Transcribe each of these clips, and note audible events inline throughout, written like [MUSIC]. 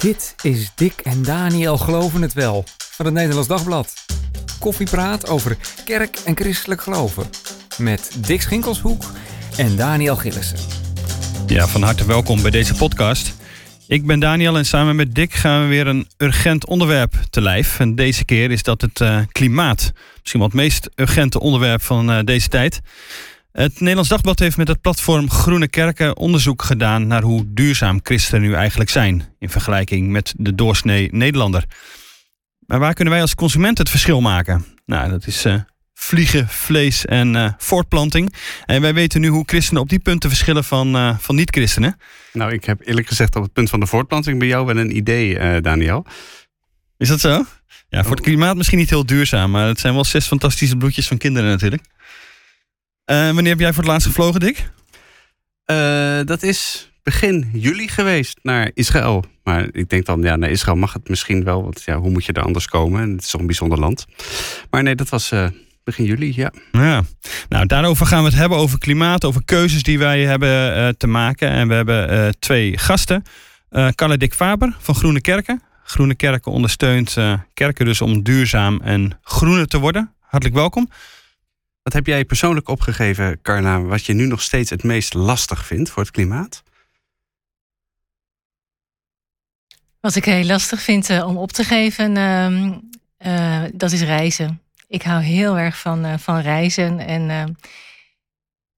Dit is Dick en Daniel Geloven het Wel van het Nederlands Dagblad. Koffiepraat over kerk en christelijk geloven. Met Dick Schinkelshoek en Daniel Gillissen. Ja, van harte welkom bij deze podcast. Ik ben Daniel en samen met Dick gaan we weer een urgent onderwerp te lijf. En deze keer is dat het uh, klimaat. Misschien wel het meest urgente onderwerp van uh, deze tijd. Het Nederlands Dagblad heeft met het platform Groene Kerken onderzoek gedaan naar hoe duurzaam christenen nu eigenlijk zijn in vergelijking met de doorsnee Nederlander. Maar waar kunnen wij als consument het verschil maken? Nou, dat is uh, vliegen, vlees en uh, voortplanting. En wij weten nu hoe christenen op die punten verschillen van, uh, van niet-christenen. Nou, ik heb eerlijk gezegd op het punt van de voortplanting bij jou wel een idee, Daniel. Is dat zo? Ja, voor het klimaat misschien niet heel duurzaam, maar het zijn wel zes fantastische bloedjes van kinderen natuurlijk. Uh, wanneer heb jij voor het laatst gevlogen, Dick? Uh, dat is begin juli geweest naar Israël. Maar ik denk dan, ja, naar Israël mag het misschien wel. Want ja, hoe moet je er anders komen? Het is toch een bijzonder land. Maar nee, dat was uh, begin juli, ja. Ja, nou daarover gaan we het hebben. Over klimaat, over keuzes die wij hebben te maken. En we hebben twee gasten. Carla Dick Faber van Groene Kerken. Groene Kerken ondersteunt kerken dus om duurzaam en groener te worden. Hartelijk welkom. Wat heb jij persoonlijk opgegeven, Carla, wat je nu nog steeds het meest lastig vindt voor het klimaat? Wat ik heel lastig vind uh, om op te geven, uh, uh, dat is reizen. Ik hou heel erg van, uh, van reizen. En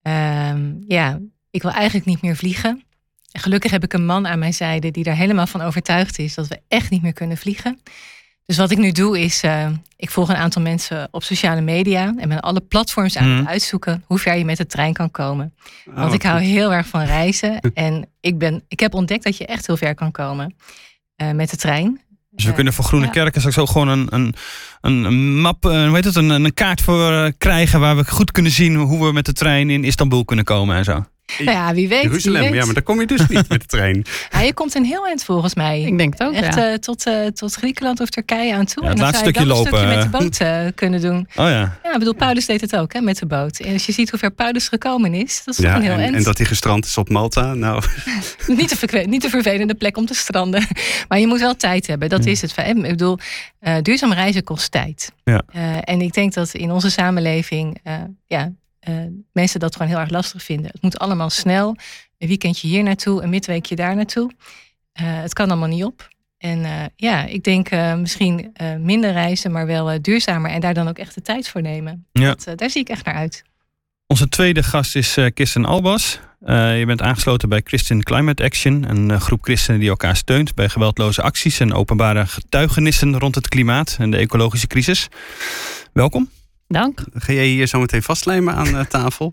ehm, ja, ik wil eigenlijk niet meer vliegen. En gelukkig heb ik een man aan mijn zijde die daar helemaal van overtuigd is dat we echt niet meer kunnen vliegen. Dus wat ik nu doe is, uh, ik volg een aantal mensen op sociale media en ben alle platforms aan het mhm. uitzoeken hoe ver je met de trein kan komen. Oh, Want ik hou heel erg van reizen [LAUGHS] en ik, ben, ik heb ontdekt dat je echt heel ver kan komen uh, met de trein. Dus we uh, kunnen voor Groene ja. Kerken straks ook gewoon een, een, een map, hoe heet het, een, een kaart voor krijgen waar we goed kunnen zien hoe we met de trein in Istanbul kunnen komen en zo. Nou ja, wie weet. Jeruzalem, wie weet. ja, maar daar kom je dus niet met de trein. [LAUGHS] Ja, je komt een heel eind volgens mij. Ik denk het ook. Echt ja. uh, tot, uh, tot Griekenland of Turkije aan toe. Ja, en dan zou je dan lopen. een stukje met de boot uh, kunnen doen. Oh ja. Ja, ik bedoel, Paulus deed het ook hè, met de boot. En als je ziet hoe ver Paulus gekomen is, dat is ja, toch een heel en, eind. en dat hij gestrand is op Malta, nou... [LAUGHS] niet, de verkwe- niet de vervelende plek om te stranden. [LAUGHS] Maar je moet wel tijd hebben, dat Ja. is het. Ik bedoel, uh, duurzaam reizen kost tijd. Ja. Uh, en ik denk dat in onze samenleving uh, ja, mensen dat gewoon heel erg lastig vinden. Het moet allemaal snel. Een weekendje hier naartoe, een midweekje daar naartoe. het kan allemaal niet op. En ja, ik denk misschien minder reizen, maar wel duurzamer. En daar dan ook echt de tijd voor nemen. Ja. Dat, daar zie ik echt naar uit. Onze tweede gast is Kirsten Albas. Uh, je bent aangesloten bij Christian Climate Action, een uh, groep christenen die elkaar steunt bij geweldloze acties en openbare getuigenissen rond het klimaat en de ecologische crisis. Welkom. Dank. Ga jij hier zo meteen vastlijmen aan uh, tafel?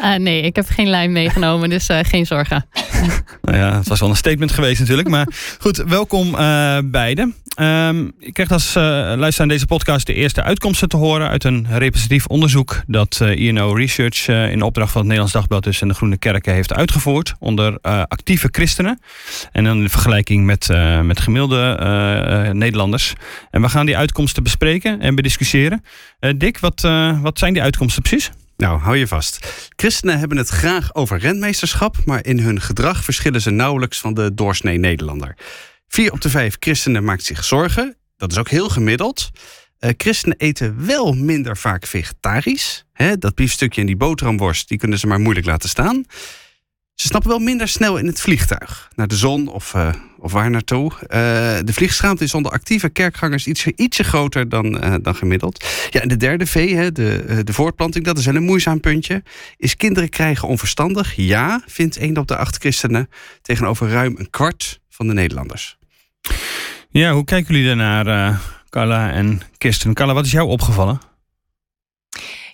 uh, [LAUGHS] nee, ik heb geen lijm meegenomen, dus uh, geen zorgen. [LAUGHS] nou ja, het was wel een statement geweest natuurlijk. Maar goed, welkom uh, beiden. Um, ik krijg als uh, luisteraar aan deze podcast de eerste uitkomsten te horen uit een representatief onderzoek dat uh, INO Research uh, in opdracht van het Nederlands Dagblad dus en de Groene Kerken heeft uitgevoerd onder actieve christenen. En dan in vergelijking met, met gemiddelde Nederlanders. En we gaan die uitkomsten bespreken en bediscussiëren. Dick, wat, wat zijn die uitkomsten precies? Nou, hou je vast. Christenen hebben het graag over rentmeesterschap, maar in hun gedrag verschillen ze nauwelijks van de doorsnee Nederlander. Vier op de vijf christenen maakt zich zorgen. Dat is ook heel gemiddeld. Uh, christenen eten wel minder vaak vegetarisch. Dat biefstukje en die boterhamworst, die kunnen ze maar moeilijk laten staan. Ze snappen wel minder snel in het vliegtuig. Naar de zon of, uh, of waar naartoe. Uh, de vliegschaamte is onder actieve kerkgangers ietsje, ietsje groter dan, uh, dan gemiddeld. Ja, en de derde V, hè, de, de voortplanting, dat is wel een moeizaam puntje. Is kinderen krijgen onverstandig? Ja, vindt één op de acht christenen. Tegenover ruim een kwart van de Nederlanders. Ja, hoe kijken jullie daarnaar, uh, Carla en Kirsten? Carla, wat is jou opgevallen?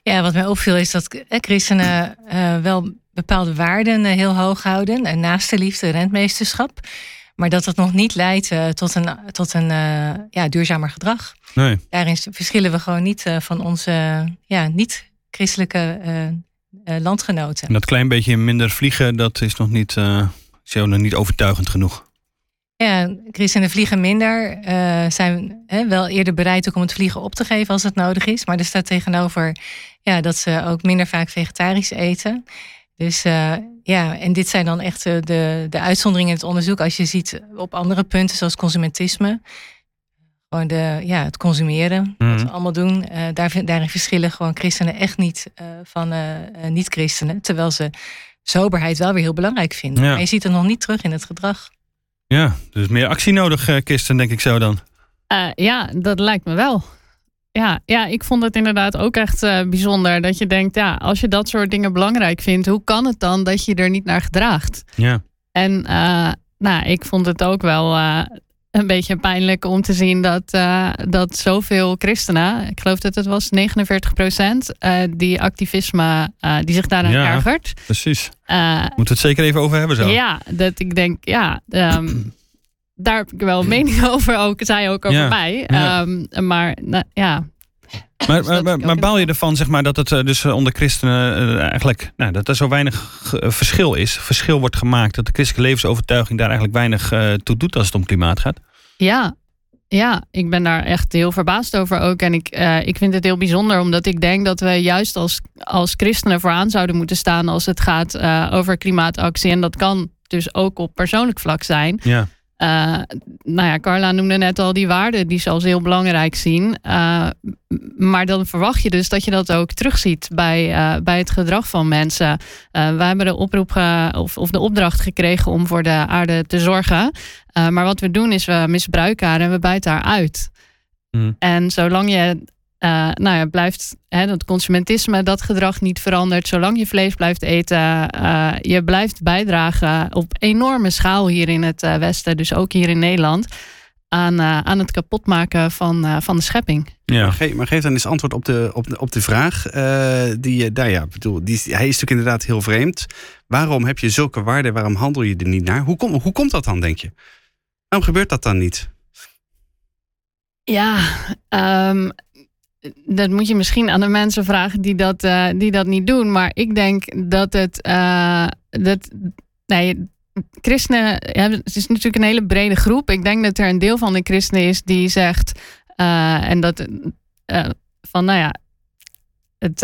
Ja, wat mij opviel is dat eh, christenen uh, wel bepaalde waarden heel hoog houden. En naaste liefde, rentmeesterschap. Maar dat dat nog niet leidt uh, tot een, tot een ja, duurzamer gedrag. Nee. Daarin verschillen we gewoon niet van onze ja, niet-christelijke landgenoten. En dat klein beetje minder vliegen, dat is nog niet, is nog niet overtuigend genoeg. Ja, christenen vliegen minder. Zijn hè, wel eerder bereid ook om het vliegen op te geven als het nodig is. Maar er staat tegenover ja, dat ze ook minder vaak vegetarisch eten. Dus uh, ja, en dit zijn dan echt de, de uitzonderingen in het onderzoek. Als je ziet op andere punten, zoals consumentisme. Gewoon de, ja, het consumeren, wat we allemaal doen. Uh, daar, daarin verschillen gewoon christenen echt niet uh, van niet-christenen. Terwijl ze soberheid wel weer heel belangrijk vinden. Ja. Maar je ziet het nog niet terug in het gedrag. Ja, dus meer actie nodig, Kirsten, denk ik zo dan. ja, dat lijkt me wel. Ja, ja, ik vond het inderdaad ook echt uh, bijzonder. Dat je denkt, ja, als je dat soort dingen belangrijk vindt, hoe kan het dan dat je er niet naar gedraagt? Ja. En uh, nou, ik vond het ook wel uh, een beetje pijnlijk om te zien dat, dat zoveel christenen, ik geloof dat het was 49 procent, die activisme, die zich daaraan ja, ergert. Precies. Moeten we het zeker even over hebben zo. Ja, dat ik denk, ja. Um, daar heb ik wel een mening [LAUGHS] over, ook, zij ook over mij. Ja. Um, maar nou, ja. Maar, dus maar, maar, baal je ervan, zeg maar, dat het uh, dus onder christenen uh, eigenlijk, nou, dat er zo weinig verschil is, verschil wordt gemaakt, dat de christelijke levensovertuiging daar eigenlijk weinig toe doet als het om klimaat gaat? Ja, ja, ik ben daar echt heel verbaasd over ook. En ik, ik vind het heel bijzonder, omdat ik denk dat we juist als, als christenen vooraan zouden moeten staan als het gaat over klimaatactie. En dat kan dus ook op persoonlijk vlak zijn. Ja. Uh, nou ja, Carla noemde net al die waarden die ze als heel belangrijk zien. Uh, maar dan verwacht je dus dat je dat ook terugziet bij, uh, bij het gedrag van mensen. we hebben de oproep of, of de opdracht gekregen om voor de aarde te zorgen. maar wat we doen is we misbruiken haar en we buiten haar uit. Mm. En zolang je uh, nou ja, blijft hè, dat consumentisme, dat gedrag niet verandert. Zolang je vlees blijft eten, uh, je blijft bijdragen op enorme schaal hier in het uh, Westen, dus ook hier in Nederland, aan, aan het kapotmaken van, van de schepping. Ja. Maar, geef, maar geef dan eens antwoord op de, op de, op de vraag. die, nou ja, bedoel, die, hij is natuurlijk inderdaad heel vreemd. Waarom heb je zulke waarden? Waarom handel je er niet naar? Hoe, kom, hoe komt dat dan, denk je? Waarom gebeurt dat dan niet? Ja, um, dat moet je misschien aan de mensen vragen die dat, uh, die dat niet doen. Maar ik denk dat het. Uh, dat, nee, christenen. Ja, het is natuurlijk een hele brede groep. Ik denk dat er een deel van de christenen is die zegt. Uh, en dat. van nou ja. Het,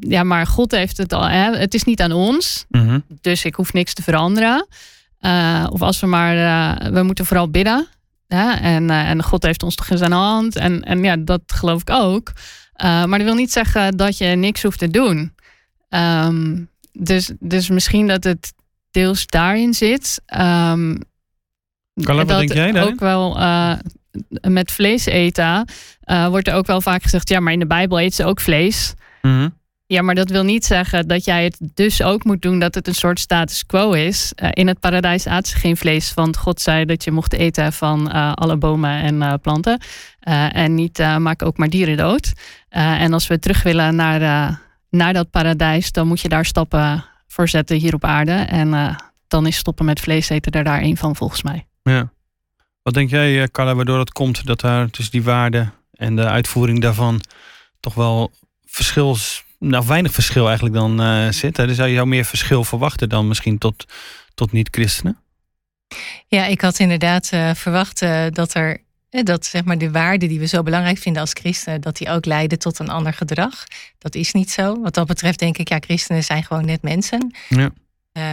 ja, maar God heeft het al. Hè? Het is niet aan ons. Mm -hmm. Dus ik hoef niks te veranderen. of als we maar. we moeten vooral bidden. Ja, en, uh, en God heeft ons toch in zijn hand. En, en ja, dat geloof ik ook. Uh, maar dat wil niet zeggen dat je niks hoeft te doen. Um, dus, dus misschien dat het deels daarin zit. Um, Carla, wat denk jij dan? Ook wel uh, met vlees eten wordt er ook wel vaak gezegd... ja, maar in de Bijbel eet ze ook vlees. Mm -hmm. Ja, maar dat wil niet zeggen dat jij het dus ook moet doen dat het een soort status quo is. Uh, in het paradijs aten ze geen vlees, want God zei dat je mocht eten van uh, alle bomen en uh, planten. en niet maak ook maar dieren dood. en als we terug willen naar, naar dat paradijs, dan moet je daar stappen voor zetten hier op aarde. En dan is stoppen met vlees eten er daar één van volgens mij. Ja. Wat denk jij, Carla, waardoor het komt dat daar tussen die waarden en de uitvoering daarvan toch wel verschil nou, weinig verschil eigenlijk dan uh, zit. Hè? Dus zou je jou meer verschil verwachten dan misschien tot, tot niet-christenen? Ja, ik had inderdaad uh, verwacht uh, dat er dat zeg maar de waarden die we zo belangrijk vinden als christenen, dat die ook leiden tot een ander gedrag. Dat is niet zo. Wat dat betreft denk ik, ja, christenen zijn gewoon net mensen. Ja.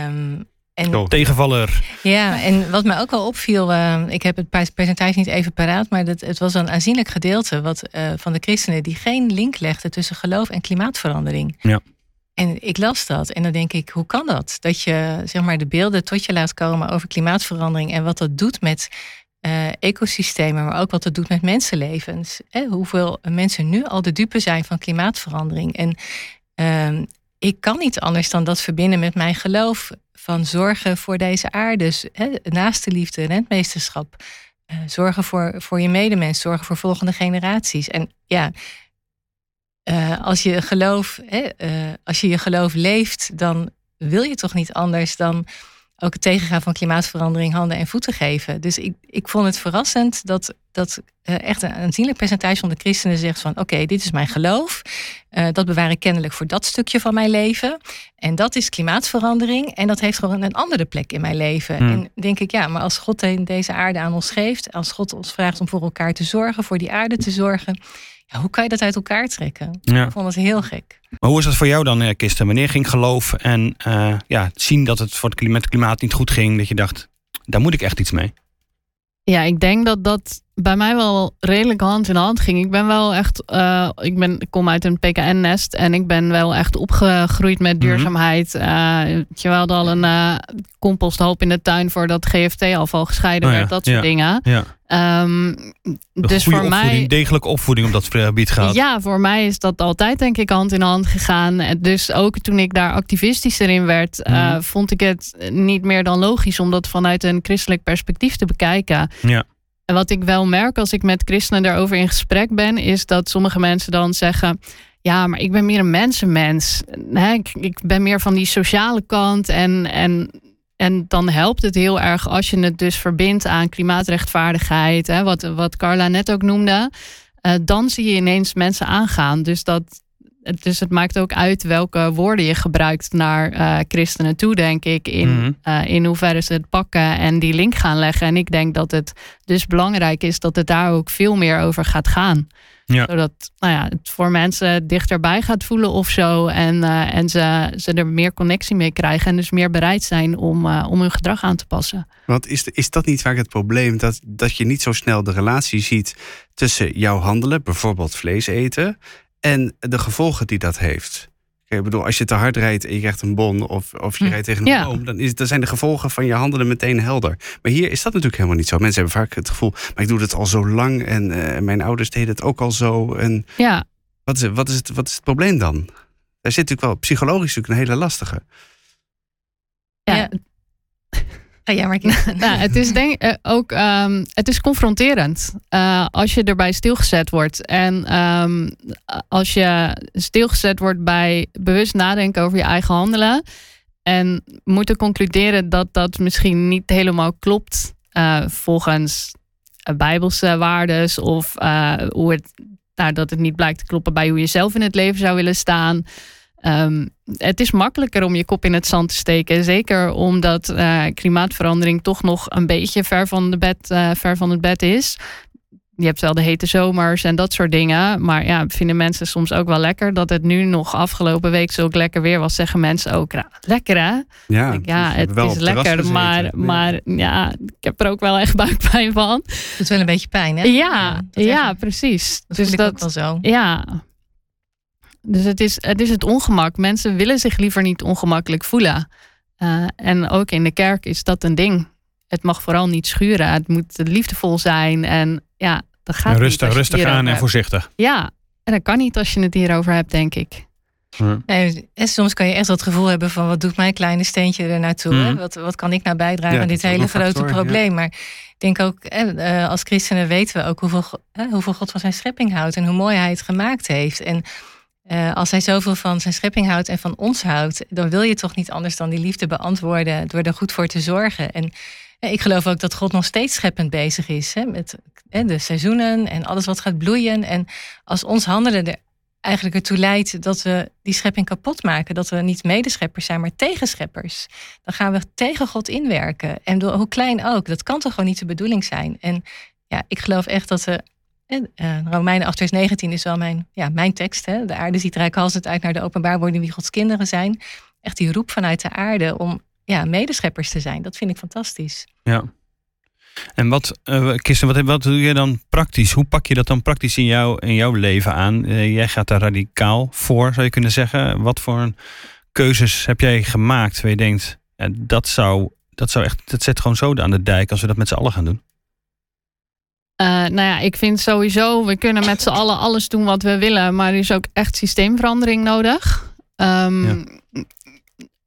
Um, en, oh, tegenvaller. Ja, en wat mij ook wel opviel, uh, ik heb het percentage niet even paraat, maar dat, het was een aanzienlijk gedeelte wat, uh, van de christenen die geen link legden tussen geloof en klimaatverandering. Ja. En ik las dat en dan denk ik, hoe kan dat? Dat je zeg maar, de beelden tot je laat komen over klimaatverandering en wat dat doet met uh, ecosystemen, maar ook wat het doet met mensenlevens. Hè? Hoeveel mensen nu al de dupe zijn van klimaatverandering. En ehm, ik kan niet anders dan dat verbinden met mijn geloof van zorgen voor deze aarde. Dus, naaste liefde, rentmeesterschap. Uh, zorgen voor, voor je medemens, zorgen voor volgende generaties. En ja, uh, als, je geloof, hè, uh, als je je geloof leeft, dan wil je toch niet anders dan ook het tegengaan van klimaatverandering handen en voeten geven. Dus ik, ik vond het verrassend dat, dat uh, echt een aanzienlijk percentage van de christenen zegt van oké, dit is mijn geloof. Uh, dat bewaar ik kennelijk voor dat stukje van mijn leven. En dat is klimaatverandering. En dat heeft gewoon een andere plek in mijn leven. Hmm. En denk ik, ja, maar als God deze aarde aan ons geeft, als God ons vraagt om voor elkaar te zorgen, voor die aarde te zorgen, ja, hoe kan je dat uit elkaar trekken? Ja. Ik vond het heel gek. Maar hoe is dat voor jou dan, eh, Kisten? Wanneer ging geloof en eh, ja, zien dat het voor het klimaat, klimaat niet goed ging, dat je dacht, daar moet ik echt iets mee? Ja, ik denk dat dat bij mij wel redelijk hand in hand ging. Ik ben wel echt, eh, ik, ben, ik kom uit een PKN-nest en ik ben wel echt opgegroeid met Mhm. duurzaamheid. Eh, je we hadden al een eh, composthoop in de tuin voordat GFT-afval gescheiden Oh ja, werd, dat soort ja. dingen. Ja. Een dus voor mij. degelijke opvoeding op dat gebied gehad. Ja, voor mij is dat altijd denk ik hand in hand gegaan. Dus ook toen ik daar activistischer in werd, Mhm. vond ik het niet meer dan logisch om dat vanuit een christelijk perspectief te bekijken. Ja. En wat ik wel merk als ik met christenen daarover in gesprek ben, is dat sommige mensen dan zeggen. Ja, maar ik ben meer een mensenmens. Hè, ik, ik ben meer van die sociale kant. En, en, en dan helpt het heel erg als je het dus verbindt aan klimaatrechtvaardigheid. Hè, wat, wat Carla net ook noemde. Eh, dan zie je ineens mensen aangaan. Dus, dat, dus het maakt ook uit welke woorden je gebruikt naar eh, christenen toe, denk ik. In, eh, in hoeverre ze het pakken en die link gaan leggen. En ik denk dat het dus belangrijk is dat het daar ook veel meer over gaat gaan. Ja. Zodat nou ja, het voor mensen dichterbij gaat voelen of zo. En, eh, en ze, ze er meer connectie mee krijgen. En dus meer bereid zijn om, eh, om hun gedrag aan te passen. Want is, is dat niet vaak het probleem? Dat, dat je niet zo snel de relatie ziet tussen jouw handelen, bijvoorbeeld vlees eten, en de gevolgen die dat heeft. Ik bedoel, als je te hard rijdt en je krijgt een bon of, of je Hm. rijdt tegen een Ja. boom, dan, is, dan zijn de gevolgen van je handelen meteen helder. Maar hier is dat natuurlijk helemaal niet zo. Mensen hebben vaak het gevoel, maar ik doe het al zo lang en eh, mijn ouders deden het ook al zo. En Ja, wat is, het- wat, is het, wat is het probleem dan? Daar zit natuurlijk wel psychologisch natuurlijk een hele lastige. Ja. Ga jij maar kijken. Nou, het is denk eh, ook ehm, het is confronterend eh, als je erbij stilgezet wordt. En ehm, als je stilgezet wordt bij bewust nadenken over je eigen handelen. En moeten concluderen dat dat misschien niet helemaal klopt eh, volgens bijbelse waardes. Of eh, hoe het, nou, dat het niet blijkt te kloppen bij hoe je zelf in het leven zou willen staan. Ehm, het is makkelijker om je kop in het zand te steken. Zeker omdat eh, klimaatverandering toch nog een beetje ver van, de bed, eh, ver van het bed is. Je hebt wel de hete zomers en dat soort dingen. Maar ja, vinden mensen soms ook wel lekker dat het nu nog afgelopen week zo lekker weer was. Zeggen mensen ook, "Nou, lekker hè? Ja, Ik, ja, het wel is het lekker, maar, Nee. maar ja, ik heb er ook wel echt [LAUGHS] buikpijn van. doet wel een beetje pijn, hè? Ja, dat ja, precies. Dat dus voel ik dat, ook wel zo. ja. Dus het is, het is het ongemak. Mensen willen zich liever niet ongemakkelijk voelen. Eh, en ook in de kerk is dat een ding. Het mag vooral niet schuren. Het moet liefdevol zijn. En ja, dat gaat niet rustig je rustig aan en hebt. voorzichtig. Ja, en dat kan niet als je het hierover hebt, denk ik. Nee, en soms kan je echt dat gevoel hebben van wat doet mijn kleine steentje er naartoe? hè? Mhm. Wat, wat kan ik nou bijdragen Ja, aan dit hele grote factor, ja. probleem? Maar ik denk ook, eh, eh, als christenen weten we ook hoeveel, eh, hoeveel God van zijn schepping houdt en hoe mooi hij het gemaakt heeft. En eh, als hij zoveel van zijn schepping houdt en van ons houdt, dan wil je toch niet anders dan die liefde beantwoorden door er goed voor te zorgen. En eh, ik geloof ook dat God nog steeds scheppend bezig is hè, met eh, de seizoenen en alles wat gaat bloeien. En als ons handelen er eigenlijk ertoe leidt dat we die schepping kapot maken. Dat we niet medescheppers zijn, maar tegenscheppers. Dan gaan we tegen God inwerken. En door, hoe klein ook, dat kan toch gewoon niet de bedoeling zijn. En ja, ik geloof echt dat we. En, eh, Romeinen 8, vers 19 is wel mijn, ja, mijn tekst. Hè? De aarde ziet reikhalzend uit naar de openbaarwording wie Gods kinderen zijn. Echt die roep vanuit de aarde om ja, medescheppers te zijn. Dat vind ik fantastisch. Ja. En wat, eh Kirsten, wat, doe je dan praktisch? Hoe pak je dat dan praktisch in, jou, in jouw leven aan? Eh, jij gaat daar radicaal voor, zou je kunnen zeggen. Wat voor keuzes heb jij gemaakt waar je denkt, eh, dat, zou, dat zou echt, dat zet gewoon zo aan de dijk als we dat met z'n allen gaan doen? Eh, nou ja, ik vind sowieso, we kunnen met z'n allen alles doen wat we willen, maar er is ook echt systeemverandering nodig. Ehm, Ja.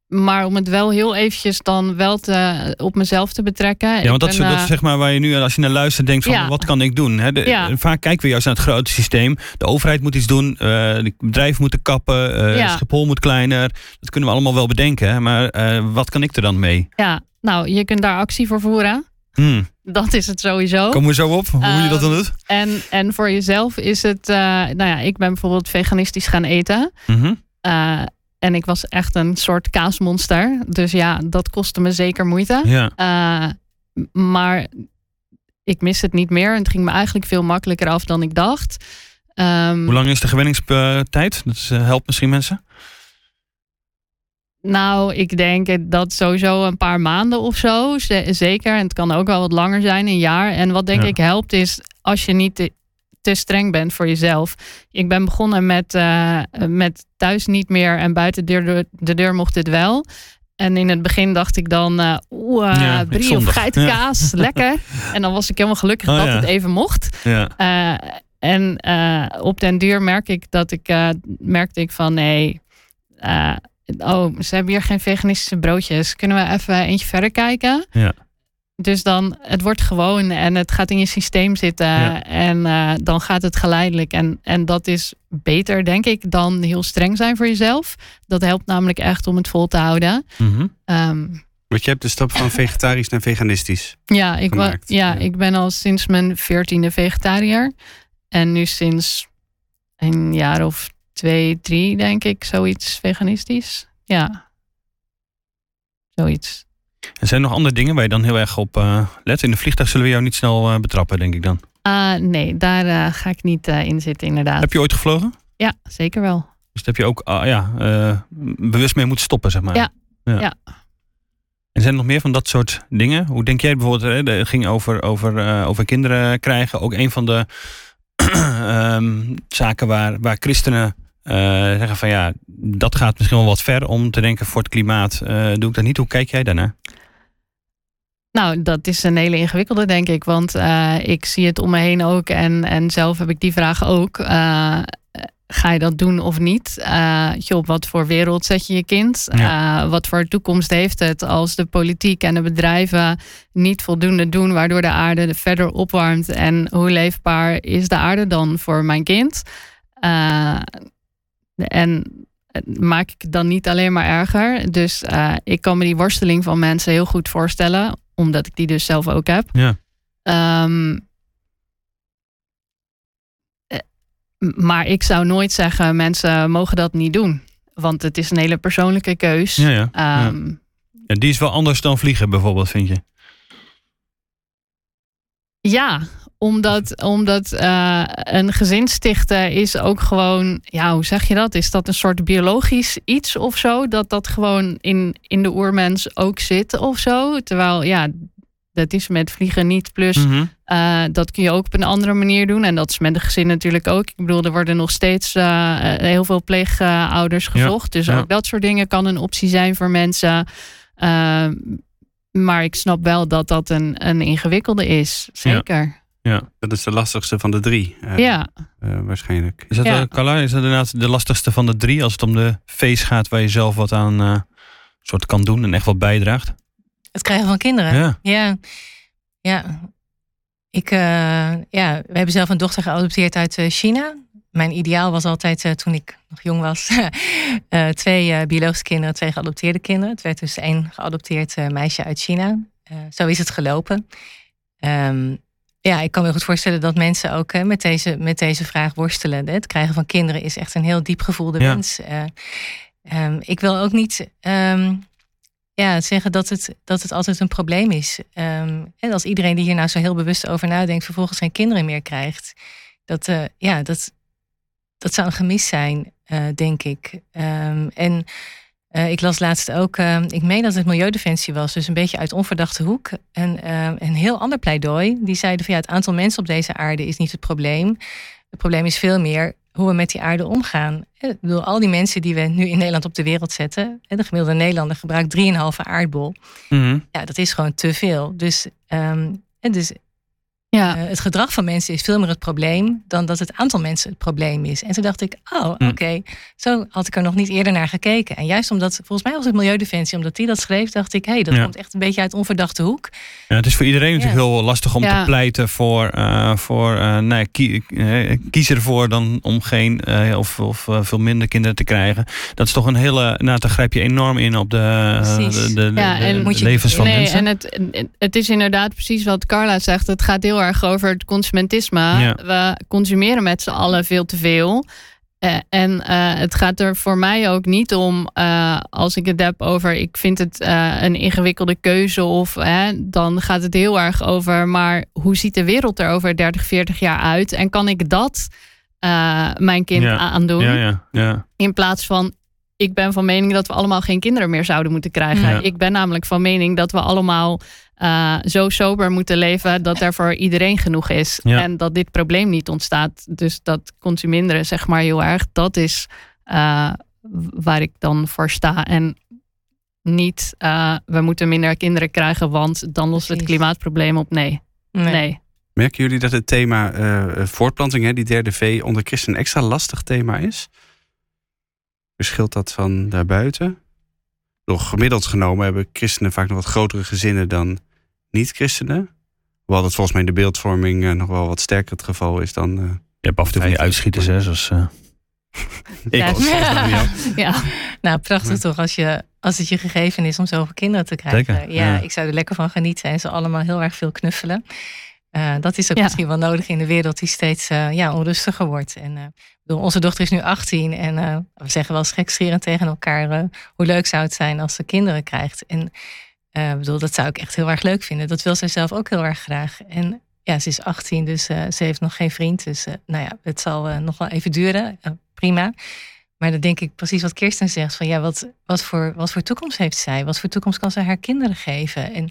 Maar om het wel heel eventjes dan wel te, op mezelf te betrekken. Ja, want dat is, dat is eh, zeg maar waar je nu, als je naar luistert, denkt van Ja. wat kan ik doen? Hè? De- Ja. Vaak kijken we juist naar het grote systeem. De overheid moet iets doen, de bedrijven moeten kappen, eh Ja. Schiphol moet kleiner. Dat kunnen we allemaal wel bedenken. Maar wat kan ik er dan mee? Ja, nou, je kunt daar actie voor voeren. Hmm. Dat is het sowieso. Komen we zo op, hoe je dat dan Ehm, doet? En, en voor jezelf is het, eh, nou ja, ik ben bijvoorbeeld veganistisch gaan eten. Mhm. Eh, en ik was echt een soort kaasmonster. Dus ja, dat kostte me zeker moeite. Ja. Eh, maar ik mis het niet meer. En het ging me eigenlijk veel makkelijker af dan ik dacht. Ehm, Hoe lang is de gewenningstijd? Dat helpt misschien mensen. Nou, ik denk dat sowieso een paar maanden of zo. ze- Zeker. En het kan ook wel wat langer zijn, een jaar. En wat denk Ja. ik helpt is als je niet te, te streng bent voor jezelf. Ik ben begonnen met, eh, met thuis niet meer en buiten de deur, de deur mocht het wel. En in het begin dacht ik dan, eh oeh, eh, Ja, brie of zondag. geitenkaas, lekker. En dan was ik helemaal gelukkig Oh, dat het even mocht. Ja. En op den duur merk ik dat ik, merkte ik van nee, oh, ze hebben hier geen veganistische broodjes. Kunnen we even eentje verder kijken? Ja. Dus dan, het wordt gewoon en het gaat in je systeem zitten. Ja. En eh, dan gaat het geleidelijk. En, en dat is beter, denk ik, dan heel streng zijn voor jezelf. Dat helpt namelijk echt om het vol te houden. Mhm. Ehm, Want je hebt de stap van vegetarisch naar veganistisch. ja, ik, wa- ja, ja. ik ben al sinds mijn veertiende vegetariër. En nu sinds een jaar of twee, drie, denk ik, zoiets veganistisch. Ja. Zoiets. En zijn er nog andere dingen waar je dan heel erg op eh, let? In de vliegtuig zullen we jou niet snel eh, betrappen, denk ik dan. Ah, nee, daar eh, ga ik niet in zitten, inderdaad. Heb je ooit gevlogen? Ja, zeker wel. Dus daar heb je ook ah, ja, bewust mee moeten stoppen, zeg maar. Ja. Ja. En zijn er nog meer van dat soort dingen? Hoe denk jij bijvoorbeeld, hè, het ging over, over, over kinderen krijgen. Ook een van de [CLEARS THROAT] ehm, zaken waar, waar christenen zeggen van ja, dat gaat misschien wel wat ver om te denken voor het klimaat. eh, doe ik dat niet? Hoe kijk jij daarnaar? Nou, dat is een hele ingewikkelde, denk ik. Want eh, ik zie het om me heen ook. En, en zelf heb ik die vraag ook. Eh, ga je dat doen of niet? Eh, je, op wat voor wereld zet je je kind? Eh, wat voor toekomst heeft het als de politiek en de bedrijven niet voldoende doen, waardoor de aarde verder opwarmt? En hoe leefbaar is de aarde dan voor mijn kind? En maak ik het dan niet alleen maar erger. Dus eh, ik kan me die worsteling van mensen heel goed voorstellen, omdat ik die dus zelf ook heb. Ja. Ehm, eh, maar ik zou nooit zeggen, mensen mogen dat niet doen. Want het is een hele persoonlijke keus. Ja, ja. ja. Ehm, Ja, die is wel anders dan vliegen bijvoorbeeld, vind je? Ja, omdat, omdat eh, een gezin stichten is ook gewoon, ja, hoe zeg je dat? Is dat een soort biologisch iets of zo? Dat dat gewoon in, in de oermens ook zit of zo? Terwijl, ja, dat is met vliegen niet. Plus, Mhm. eh, dat kun je ook op een andere manier doen. En dat is met een gezin natuurlijk ook. Ik bedoel, er worden nog steeds eh, heel veel pleegouders gevolgd. dus ja. ook dat soort dingen kan een optie zijn voor mensen. Eh, maar ik snap wel dat dat een, een ingewikkelde is. Zeker. Dat is de lastigste van de drie. eh, Ja. eh, waarschijnlijk. Is dat, Ja. Carla, is dat inderdaad de lastigste van de drie als het om de feest gaat waar je zelf wat aan eh, soort kan doen en echt wat bijdraagt? Het krijgen van kinderen. Ja. Ja, ja. Ik, eh, ja, we hebben zelf een dochter geadopteerd uit eh, China. Mijn ideaal was altijd, eh, toen ik nog jong was, [LAUGHS] eh, twee eh, biologische kinderen, twee geadopteerde kinderen. Het werd dus één geadopteerd eh, meisje uit China. Eh, zo is het gelopen. Ehm, ja, ik kan me goed voorstellen dat mensen ook eh, met, deze, met deze vraag worstelen. Het krijgen van kinderen is echt een heel diep gevoelde Ja. wens. Eh, ehm, ik wil ook niet ehm, ja, zeggen dat het, dat het altijd een probleem is. Ehm, en als iedereen die hier nou zo heel bewust over nadenkt, vervolgens geen kinderen meer krijgt, dat, eh, ja, dat, dat zou een gemis zijn, eh, denk ik. En eh, ik las laatst ook, eh, ik meen dat het Milieudefensie was, dus een beetje uit onverdachte hoek. En eh, een heel ander pleidooi. Die zeiden van ja, het aantal mensen op deze aarde is niet het probleem. Het probleem is veel meer hoe we met die aarde omgaan. Ik bedoel, al die mensen die we nu in Nederland op de wereld zetten. De gemiddelde Nederlander gebruikt 3,5 aardbol. Mhm. Ja, dat is gewoon te veel. Dus, en dus Ja. eh, het gedrag van mensen is veel meer het probleem dan dat het aantal mensen het probleem is. En toen dacht ik, oh, oké, Hm. zo had ik er nog niet eerder naar gekeken. En juist omdat, volgens mij was het Milieudefensie, omdat die dat schreef, dacht ik, hé, hey, dat Ja. komt echt een beetje uit onverdachte hoek. Ja, het is voor iedereen natuurlijk Ja. heel lastig om Ja. te pleiten voor, eh, voor eh, ja, kie- kies ervoor dan om geen of, of veel minder kinderen te krijgen. Dat is toch een hele, nou, daar grijp je enorm in op de, de, de, levens van nee, mensen. en het, het is inderdaad precies wat Carla zegt. Het gaat heel erg over het consumentisme. Ja. We consumeren met z'n allen veel te veel. Eh, en eh, het gaat er voor mij ook niet om, eh, als ik het heb over, ik vind het een ingewikkelde keuze, of dan gaat het heel erg over, maar hoe ziet de wereld er over 30, 40 jaar uit? En kan ik dat mijn kind Ja. aandoen. Ja, ja, ja. In plaats van, ik ben van mening dat we allemaal geen kinderen meer zouden moeten krijgen. Ja. Ik ben namelijk van mening dat we allemaal eh, zo sober moeten leven dat er voor iedereen genoeg is. Ja. En dat dit probleem niet ontstaat. Dus dat consuminderen, zeg maar heel erg, dat is eh, waar ik dan voor sta. En niet, eh, we moeten minder kinderen krijgen, want dan lost het klimaatprobleem op. Nee, Nee. nee. Merken jullie dat het thema eh, voortplanting, hè, die derde V, onder christen een extra lastig thema is? Verschilt dat van daarbuiten? Nog gemiddeld genomen hebben christenen vaak nog wat grotere gezinnen dan niet-christenen. Hoewel dat volgens mij in de beeldvorming eh, nog wel wat sterker het geval is dan. eh, Je hebt af en toe van die uitschieters, hè, zoals... eh, ik Ja. was- Ja. Ja. Nou, prachtig toch als, je, als het je gegeven is om zoveel kinderen te krijgen. Zeker, ja. ik zou er lekker van genieten en ze allemaal heel erg veel knuffelen. Eh, dat is ook Ja. misschien wel nodig in de wereld die steeds eh, ja, onrustiger wordt. En, ik bedoel, onze dochter is nu 18 en we zeggen wel eens gekscherend tegen elkaar... hoe leuk zou het zijn als ze kinderen krijgt. En bedoel, dat zou ik echt heel erg leuk vinden. Dat wil zij zelf ook heel erg graag. En ja, ze is 18, dus ze heeft nog geen vriend. Dus nou ja, het zal nog wel even duren. Prima. Maar dan denk ik precies wat Kirsten zegt: van ja, wat, wat, voor, wat voor toekomst heeft zij? Wat voor toekomst kan zij haar kinderen geven? En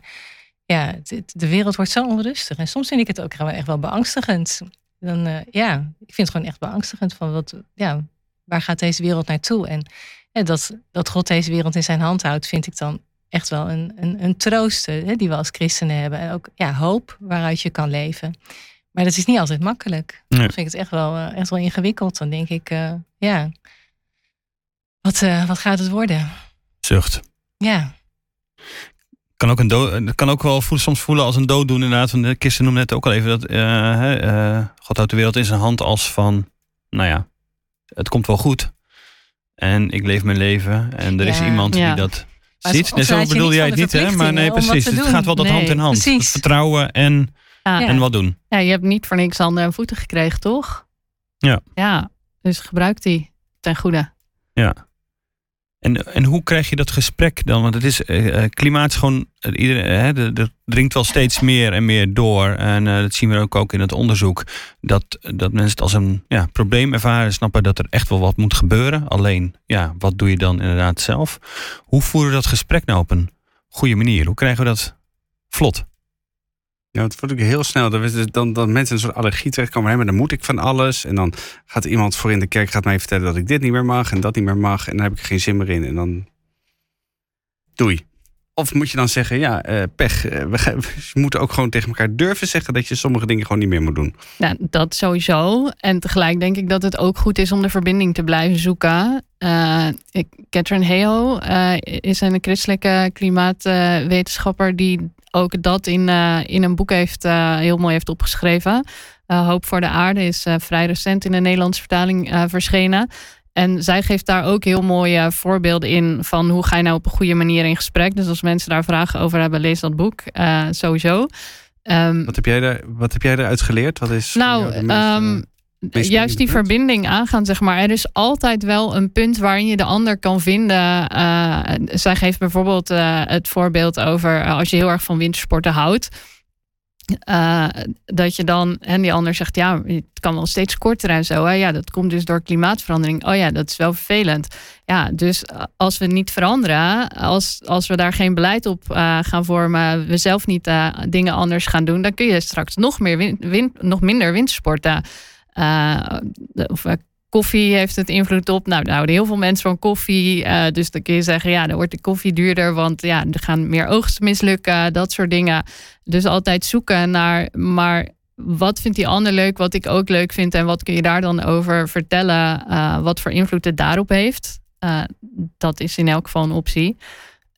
ja, het- de wereld wordt zo onrustig. En soms vind ik het ook echt wel beangstigend. Dan, eh, ja, ik vind het gewoon echt beangstigend van wat, ja, waar gaat deze wereld naartoe? En ja, dat, dat God deze wereld in zijn hand houdt, vind ik dan echt wel een, een, een troost hè, die we als christenen hebben. En ook ja, hoop waaruit je kan leven. Maar dat is niet altijd makkelijk. Nee. Dan vind ik het echt wel, eh, echt wel ingewikkeld. Dan denk ik, eh, ja, wat, wat gaat het worden? Zucht. Ja, Kan ook, een dood, het kan ook wel soms voelen als een dooddoen inderdaad. Want de kisten noemde net ook al even dat eh, eh, God houdt de wereld in zijn hand als van, nou ja, het komt wel goed. En ik leef mijn leven en er is Ja. iemand Ja. die dat Maar ziet. Nee, zo bedoel jij het niet, hè? Maar nee, precies. Het gaat wel dat Nee, hand in hand. precies. Vertrouwen en, Ja. Ja. en wat doen. Ja, je hebt niet voor niks handen en voeten gekregen, toch? Ja. Ja, dus gebruik die ten goede. En, en hoe krijg je dat gesprek dan? Want het is, eh, klimaat is gewoon, eh, iedereen, er, er dringt wel steeds meer en meer door. En dat zien we ook, ook in het onderzoek. Dat, dat mensen het als een ja, probleem ervaren, snappen dat er echt wel wat moet gebeuren. Alleen, ja, wat doe je dan inderdaad zelf? Hoe voeren we dat gesprek nou op een goede manier? Hoe krijgen we dat vlot? Ja, het wordt ook heel snel. We- dan, dan mensen een soort allergie terechtkomen. Maar dan moet ik van alles. En dan gaat iemand voor in de kerk gaat mij vertellen dat ik dit niet meer mag en dat niet meer mag. En dan heb ik geen zin meer in. En dan doei. Of moet je dan zeggen, ja, eh, pech. eh, we, [LAUGHS] moeten ook gewoon tegen elkaar durven zeggen dat je sommige dingen gewoon niet meer moet doen. Nou, dat sowieso. En tegelijk denk ik dat het ook goed is om de verbinding te blijven zoeken. Ik- Catherine Heo is een christelijke klimaatwetenschapper die ook dat in, eh, in een boek heeft, eh, heel mooi heeft opgeschreven. Eh, Hoop voor de aarde is vrij recent in de Nederlandse vertaling verschenen. En zij geeft daar ook heel mooie voorbeelden in van hoe ga je nou op een goede manier in gesprek. Dus als mensen daar vragen over hebben, lees dat boek sowieso. Ehm, Wat heb jij, daar, wat heb jij eruit geleerd? Wat is nou, meest, ehm, eh, juist die verbinding aangaan, zeg maar. Er is altijd wel een punt waarin je de ander kan vinden. Eh, zij geeft bijvoorbeeld eh, het voorbeeld over eh, als je heel erg van wintersporten houdt. dat je dan, en die ander zegt, ja, het kan wel steeds korter en zo. Hè? Ja, dat komt dus door klimaatverandering. Oh ja, dat is wel vervelend. Ja, dus als we niet veranderen, als, als we daar geen beleid op gaan vormen, we zelf niet dingen anders gaan doen, dan kun je straks nog, meer win, win- nog minder wintersporten. Eh, of, eh, koffie heeft het invloed op. Nou, daar houden heel veel mensen van koffie. eh, dus dan kun je zeggen, ja, dan wordt de koffie duurder, want ja, er gaan meer oogsten mislukken, dat soort dingen. Dus altijd zoeken naar, maar wat vindt die ander leuk, wat ik ook leuk vind en wat kun je daar dan over vertellen, wat voor invloed het daarop heeft. Dat is in elk geval een optie.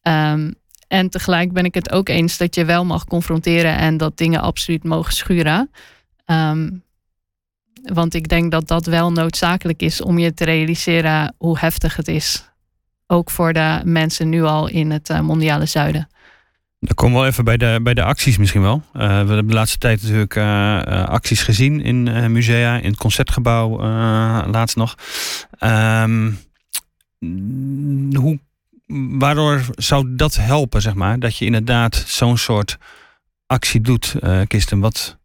Ehm, en tegelijk ben ik het ook eens dat je wel mag confronteren en dat dingen absoluut mogen schuren. Ehm, want ik denk dat dat wel noodzakelijk is om je te realiseren hoe heftig het is. Ook voor de mensen nu al in het eh, mondiale zuiden. Dan komen we wel even bij de, bij de acties misschien wel. Eh, we hebben de laatste tijd natuurlijk eh, acties gezien in musea, in het concertgebouw laatst nog. Ehm, hoe, waardoor zou dat helpen, zeg maar? Dat je inderdaad zo'n soort actie doet, Kirsten. Wat,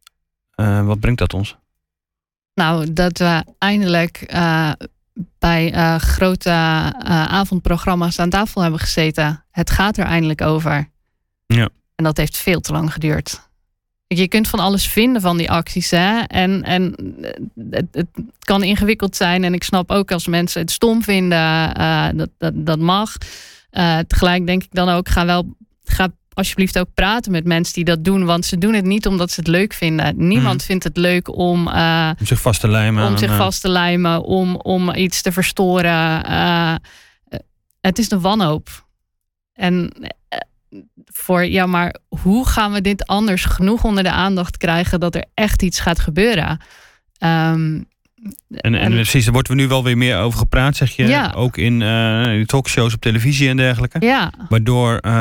wat brengt dat ons? Nou, dat we eindelijk eh, bij eh, grote eh, avondprogramma's aan tafel hebben gezeten. Het gaat er eindelijk over. Ja. En dat heeft veel te lang geduurd. Je kunt van alles vinden van die acties. Hè? En, en het, het kan ingewikkeld zijn. En ik snap ook als mensen het stom vinden, dat, dat, dat mag. Tegelijk denk ik dan ook, ga wel ga alsjeblieft ook praten met mensen die dat doen. Want ze doen het niet omdat ze het leuk vinden. Niemand Mhm. vindt het leuk om, uh, Om zich vast te lijmen. om zich eh, vast te lijmen, om, om iets te verstoren. Uh, het is de wanhoop. En voor, ja, maar hoe gaan we dit anders genoeg onder de aandacht krijgen dat er echt iets gaat gebeuren? Um, en, en, precies, daar wordt we nu wel weer meer over gepraat, zeg je. Ja. Ook in uh, talkshows op televisie en dergelijke. Ja. Waardoor, uh,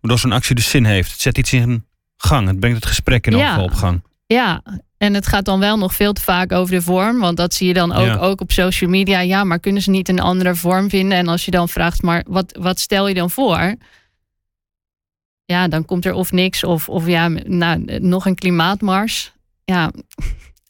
waardoor zo'n actie dus zin heeft. Het zet iets in gang. Het brengt het gesprek in ja. ieder geval op gang. Ja, en het gaat dan wel nog veel te vaak over de vorm. Want dat zie je dan ook, Ja. ook op social media. Ja, maar kunnen ze niet een andere vorm vinden? En als je dan vraagt, maar wat, wat stel je dan voor? Ja, dan komt er of niks of, of ja, nou, nog een klimaatmars. Ja,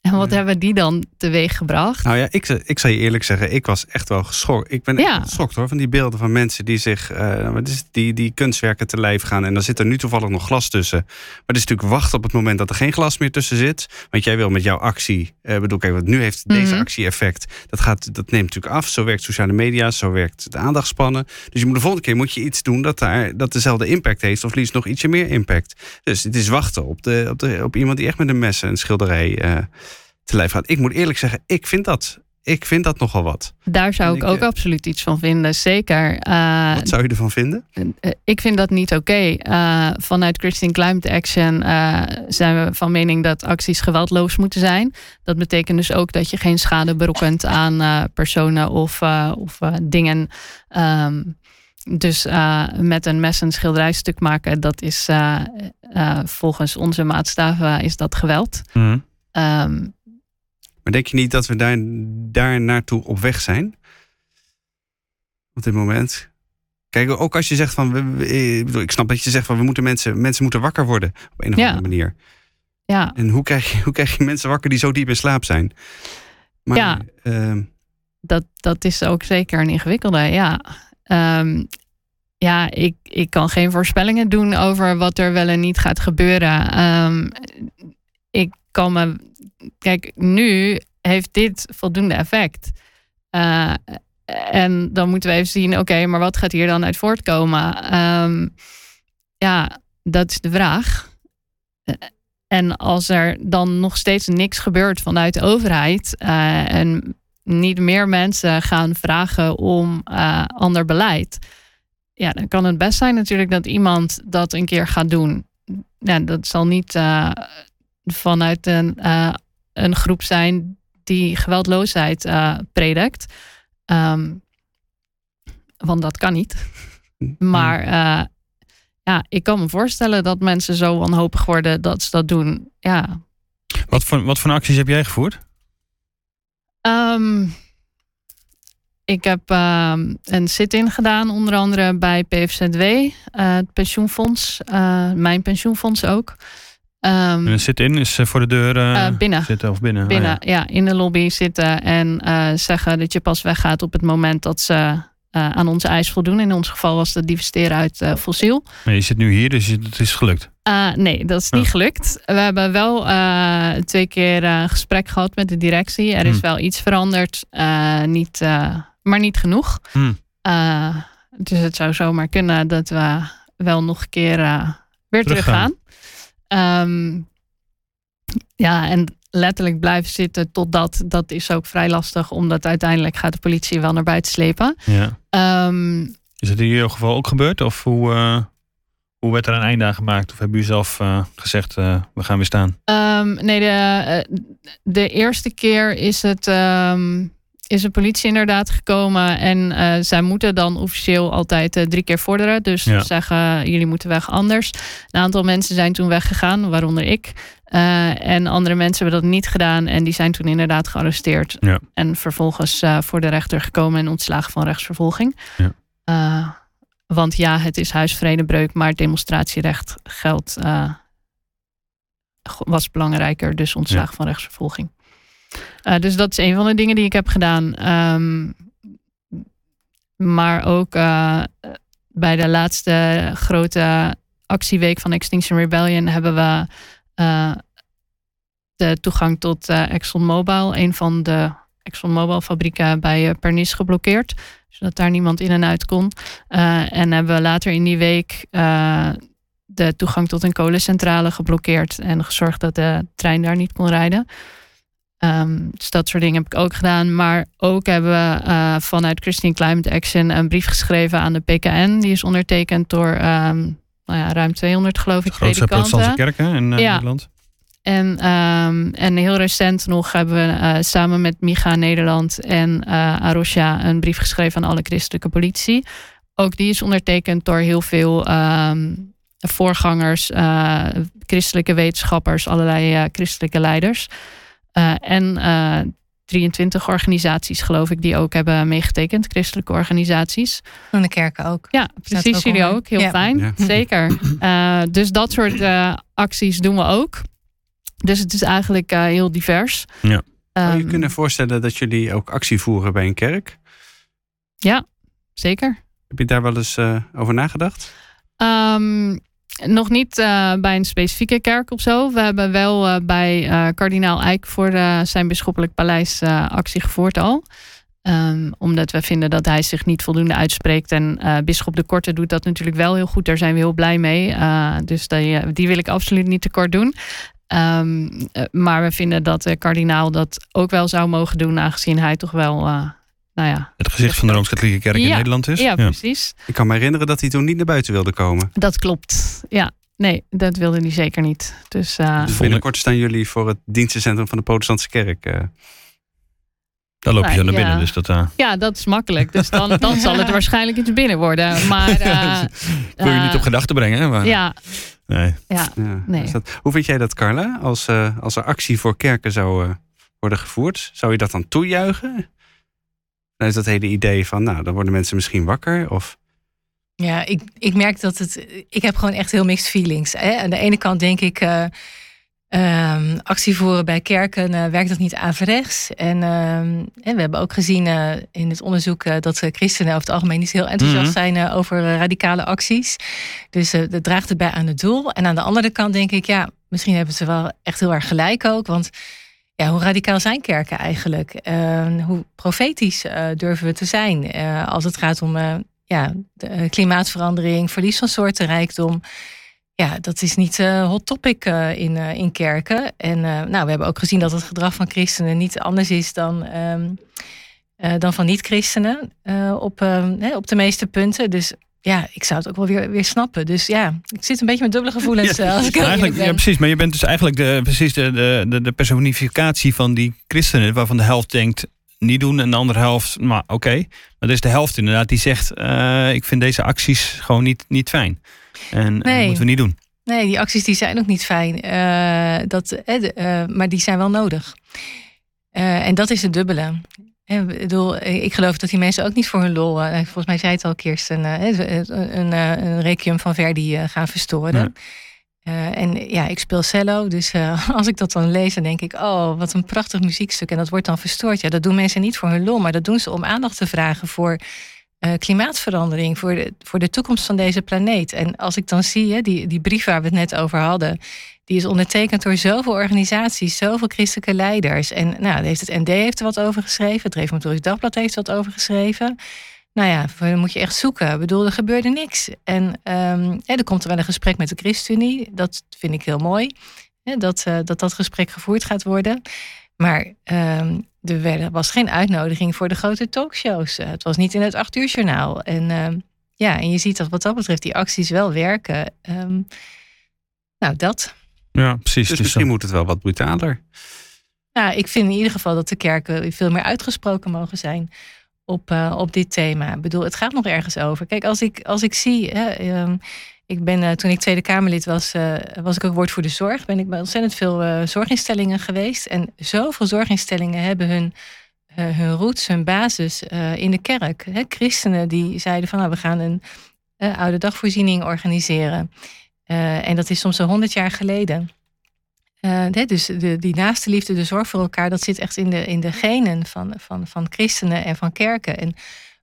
en wat Ja. hebben die dan teweeg gebracht? Nou ja, ik, ik zal je eerlijk zeggen, ik was echt wel geschokt. Ik ben Ja. geschokt hoor, van die beelden van mensen die zich, wat is het, die, die kunstwerken te lijf gaan. En dan zit er nu toevallig nog glas tussen. Maar het is natuurlijk wachten op het moment dat er geen glas meer tussen zit. Want jij wil met jouw actie, eh, bedoel, kijk, want nu heeft deze Mhm. actie effect. Dat, gaat, dat neemt natuurlijk af. Zo werkt sociale media, zo werkt de aandachtspannen. Dus je moet de volgende keer moet je iets doen dat, daar, dat dezelfde impact heeft. Of liefst nog ietsje meer impact. Dus het is wachten op, de, op, de, op iemand die echt met een mes een schilderij eh, te lijf gaat. Ik moet eerlijk zeggen, ik vind dat, ik vind dat nogal wat. Daar zou ik ik, ook eh, absoluut iets van vinden, zeker. Eh, Wat zou je ervan vinden? Eh, ik vind dat niet oké. Vanuit Christine Climate Action zijn we van mening dat acties geweldloos moeten zijn. Dat betekent dus ook dat je geen schade berokkent aan personen of, of dingen. Ehm, dus met een mes een schilderijstuk maken, dat is volgens onze maatstaven is dat geweld. Mhm. Ehm, Maar denk je niet dat we daar, daar naartoe op weg zijn? Op dit moment. Kijk, ook als je zegt van. we- we- Ik, bedoel, ik snap dat je zegt van we moeten mensen, mensen moeten wakker worden. Op een of Ja. andere manier. ja, En hoe krijg, je, hoe krijg je mensen wakker die zo diep in slaap zijn? Maar, Ja. ehm, dat, dat is ook zeker een ingewikkelde, ja. Ehm, ja, ik, ik kan geen voorspellingen doen over wat er wel en niet gaat gebeuren. Ik me... Kijk, nu heeft dit voldoende effect. Eh, en dan moeten we even zien, oké, maar wat gaat hier dan uit voortkomen? Ehm, ja, dat is de vraag. Eh, En als er dan nog steeds niks gebeurt vanuit de overheid eh, en niet meer mensen gaan vragen om ander beleid, ja, dan kan het best zijn natuurlijk dat iemand dat een keer gaat doen. Ja, dat zal niet vanuit een, eh, een groep zijn die geweldloosheid eh, predikt. Ehm, want dat kan niet. [LAUGHS] Maar eh, ja, ik kan me voorstellen dat mensen zo wanhopig worden dat ze dat doen. Ja, Wat, voor, wat voor acties heb jij gevoerd? Ehm, ik heb ehm, een sit-in gedaan, onder andere bij PFZW, het pensioenfonds, mijn pensioenfonds ook. Ehm, En een sit-in is eh, voor de deur eh, eh, binnen. zitten of binnen? Oh, binnen, ja. ja. in de lobby zitten en zeggen dat je pas weggaat op het moment dat ze aan onze eis voldoen. In ons geval was dat divesteren uit fossiel. Maar je zit nu hier, dus het is gelukt. Nee, dat is niet Oh. gelukt. We hebben wel twee keer een gesprek gehad met de directie. Er is Hmm. wel iets veranderd, niet, maar niet genoeg. Hmm. dus het zou zomaar kunnen dat we wel nog een keer weer teruggaan. teruggaan. Um, ja, en letterlijk blijven zitten totdat, dat is ook vrij lastig, omdat uiteindelijk gaat de politie wel naar buiten slepen. Ja. Um, is het in ieder geval ook gebeurd? Of hoe, uh, hoe werd er een einde aan gemaakt? Of hebben u zelf uh, gezegd, uh, we gaan weer staan? Um, nee, de, de eerste keer is het... Um, is de politie inderdaad gekomen en uh, zij moeten dan officieel altijd uh, drie keer vorderen. Dus ja. zeggen jullie moeten weg anders. Een aantal mensen zijn toen weggegaan, waaronder ik. Uh, en andere mensen hebben dat niet gedaan en die zijn toen inderdaad gearresteerd. Ja. En vervolgens voor de rechter gekomen en ontslagen van rechtsvervolging. Ja. Want ja, het is huisvredebreuk, maar het demonstratierecht geldt was belangrijker, dus ontslagen van rechtsvervolging. Uh, dus dat is een van de dingen die ik heb gedaan. Um, maar ook uh, bij de laatste grote actieweek van Extinction Rebellion hebben we uh, de toegang tot ExxonMobil, een van de ExxonMobil fabrieken bij Pernis geblokkeerd. Zodat daar niemand in en uit kon. en hebben we later in die week de toegang tot een kolencentrale geblokkeerd en gezorgd dat de trein daar niet kon rijden. Um, dus dat soort dingen heb ik ook gedaan. Maar ook hebben we uh, vanuit Christine Climate Action een brief geschreven aan de PKN. Die is ondertekend door um, nou ja, ruim 200 geloof ik Grootste protestantse kerken in uh, ja. Nederland. En, um, en heel recent nog hebben we uh, samen met Miga Nederland en Arosha een brief geschreven aan alle christelijke politie. Ook die is ondertekend door heel veel voorgangers, christelijke wetenschappers, allerlei christelijke leiders. Uh, en uh, 23 organisaties, geloof ik, die ook hebben meegetekend, christelijke organisaties. En de kerken ook. Ja, precies, jullie ook. ook. Heel ja. fijn, ja. zeker. Uh, [LAUGHS] dus dat soort uh, acties doen we ook. Dus het is eigenlijk heel divers. Ja. Zou je kunnen voorstellen dat jullie ook actie voeren bij een kerk? Ja, zeker. Heb je daar wel eens over nagedacht? Um, nog niet uh, bij een specifieke kerk of zo. We hebben wel uh, bij uh, kardinaal Eijk voor zijn bisschoppelijk paleis actie gevoerd al. Um, omdat we vinden dat hij zich niet voldoende uitspreekt. En bisschop de Korte doet dat natuurlijk wel heel goed. Daar zijn we heel blij mee. dus die, die wil ik absoluut niet tekort doen. Um, maar we vinden dat de kardinaal dat ook wel zou mogen doen. Aangezien hij toch wel nou ja, het gezicht van de Rooms-Katholieke Kerk ja, in Nederland is. Ja, ja, precies. Ik kan me herinneren dat hij toen niet naar buiten wilde komen. Dat klopt, ja. Nee, dat wilde hij zeker niet. Dus, uh, dus binnenkort staan jullie voor het dienstencentrum van de Protestantse Kerk. Uh. Daar loop je zo naar binnen. Ja. Dus dat, uh... Ja, dat is makkelijk. Dus dan, dan zal het [LAUGHS] waarschijnlijk iets binnen worden. Maar, [LAUGHS] Wil je niet op gedachten brengen? Maar... Ja. Nee. Ja, nee. Dat, hoe vind jij dat, Carla? Als, als er actie voor kerken zou worden gevoerd, zou je dat dan toejuichen? Dan is dat hele idee van, nou, dan worden mensen misschien wakker. Of... Ja, ik, ik merk dat het. Ik heb gewoon echt heel mixed feelings. Hè? Aan de ene kant denk ik. Uh, um, actie voeren bij kerken uh, werkt dat niet averechts. En, um, en we hebben ook gezien uh, in het onderzoek dat christenen over het algemeen niet heel enthousiast mm -hmm. zijn over radicale acties. Dus dat draagt het bij aan het doel. En aan de andere kant denk ik, ja, misschien hebben ze wel echt heel erg gelijk ook. Want ja, hoe radicaal zijn kerken eigenlijk? Uh, hoe profetisch uh, durven we te zijn uh, als het gaat om ja, de, klimaatverandering, verlies van soortenrijkdom? Ja, dat is niet hot topic in, in kerken. En nou, we hebben ook gezien dat het gedrag van christenen niet anders is dan, um, dan van niet-christenen op, op de meeste punten. Dus ja, ik zou het ook wel weer, weer snappen. Dus ja, ik zit een beetje met dubbele gevoelens. Ja, als ik eigenlijk, ben. ja, precies. Maar je bent dus eigenlijk de, precies de, de, de personificatie van die christenen, waarvan de helft denkt niet doen en de andere helft, maar oké. Okay. Maar er is de helft inderdaad die zegt, uh, ik vind deze acties gewoon niet, niet fijn. En nee. uh, moeten we niet doen. Nee, die acties die zijn ook niet fijn. Uh, dat, maar die zijn wel nodig. en dat is het dubbele. Ik bedoel, ik geloof dat die mensen ook niet voor hun lol, volgens mij zei het al Kirsten, een, een, een requiem van Verdi gaan verstoren. Uh, en ja, ik speel cello, dus uh, [LAUGHS] als ik dat dan lees, dan denk ik, oh, wat een prachtig muziekstuk. En dat wordt dan verstoord. Ja, dat doen mensen niet voor hun lol, maar dat doen ze om aandacht te vragen voor uh, klimaatverandering, voor de, voor de toekomst van deze planeet. En als ik dan zie, hè, die, die brief waar we het net over hadden, die is ondertekend door zoveel organisaties, zoveel christelijke leiders. En nou, heeft het ND heeft er wat over geschreven, het Reformatorisch Dagblad heeft er wat over geschreven. Nou ja, dan moet je echt zoeken. Ik bedoel, er gebeurde niks. En ja, er komt er wel een gesprek met de ChristenUnie. Dat vind ik heel mooi. Dat, uh, dat dat gesprek gevoerd gaat worden. Maar um, er was geen uitnodiging voor de grote talkshows. Het was niet in het acht uur journaal. En um, ja, en je ziet dat wat dat betreft die acties wel werken. nou, dat. Ja, precies. Dus misschien moet het wel wat brutaler. Nou, ik vind in ieder geval dat de kerken veel meer uitgesproken mogen zijn op, uh, op dit thema. Ik bedoel, het gaat nog ergens over. Kijk, als ik, als ik zie. Hè, um, ik ben, uh, toen ik Tweede Kamerlid was, uh, was ik ook woord voor de zorg. Ben ik bij ontzettend veel zorginstellingen geweest. En zoveel zorginstellingen hebben hun, hun roots, hun basis in de kerk. Hè, christenen die zeiden van nou, we gaan een oude dagvoorziening organiseren. En dat is soms al honderd jaar geleden. eh, dus de, die naaste liefde, de zorg voor elkaar, dat zit echt in de, in de genen van, van, van christenen en van kerken. En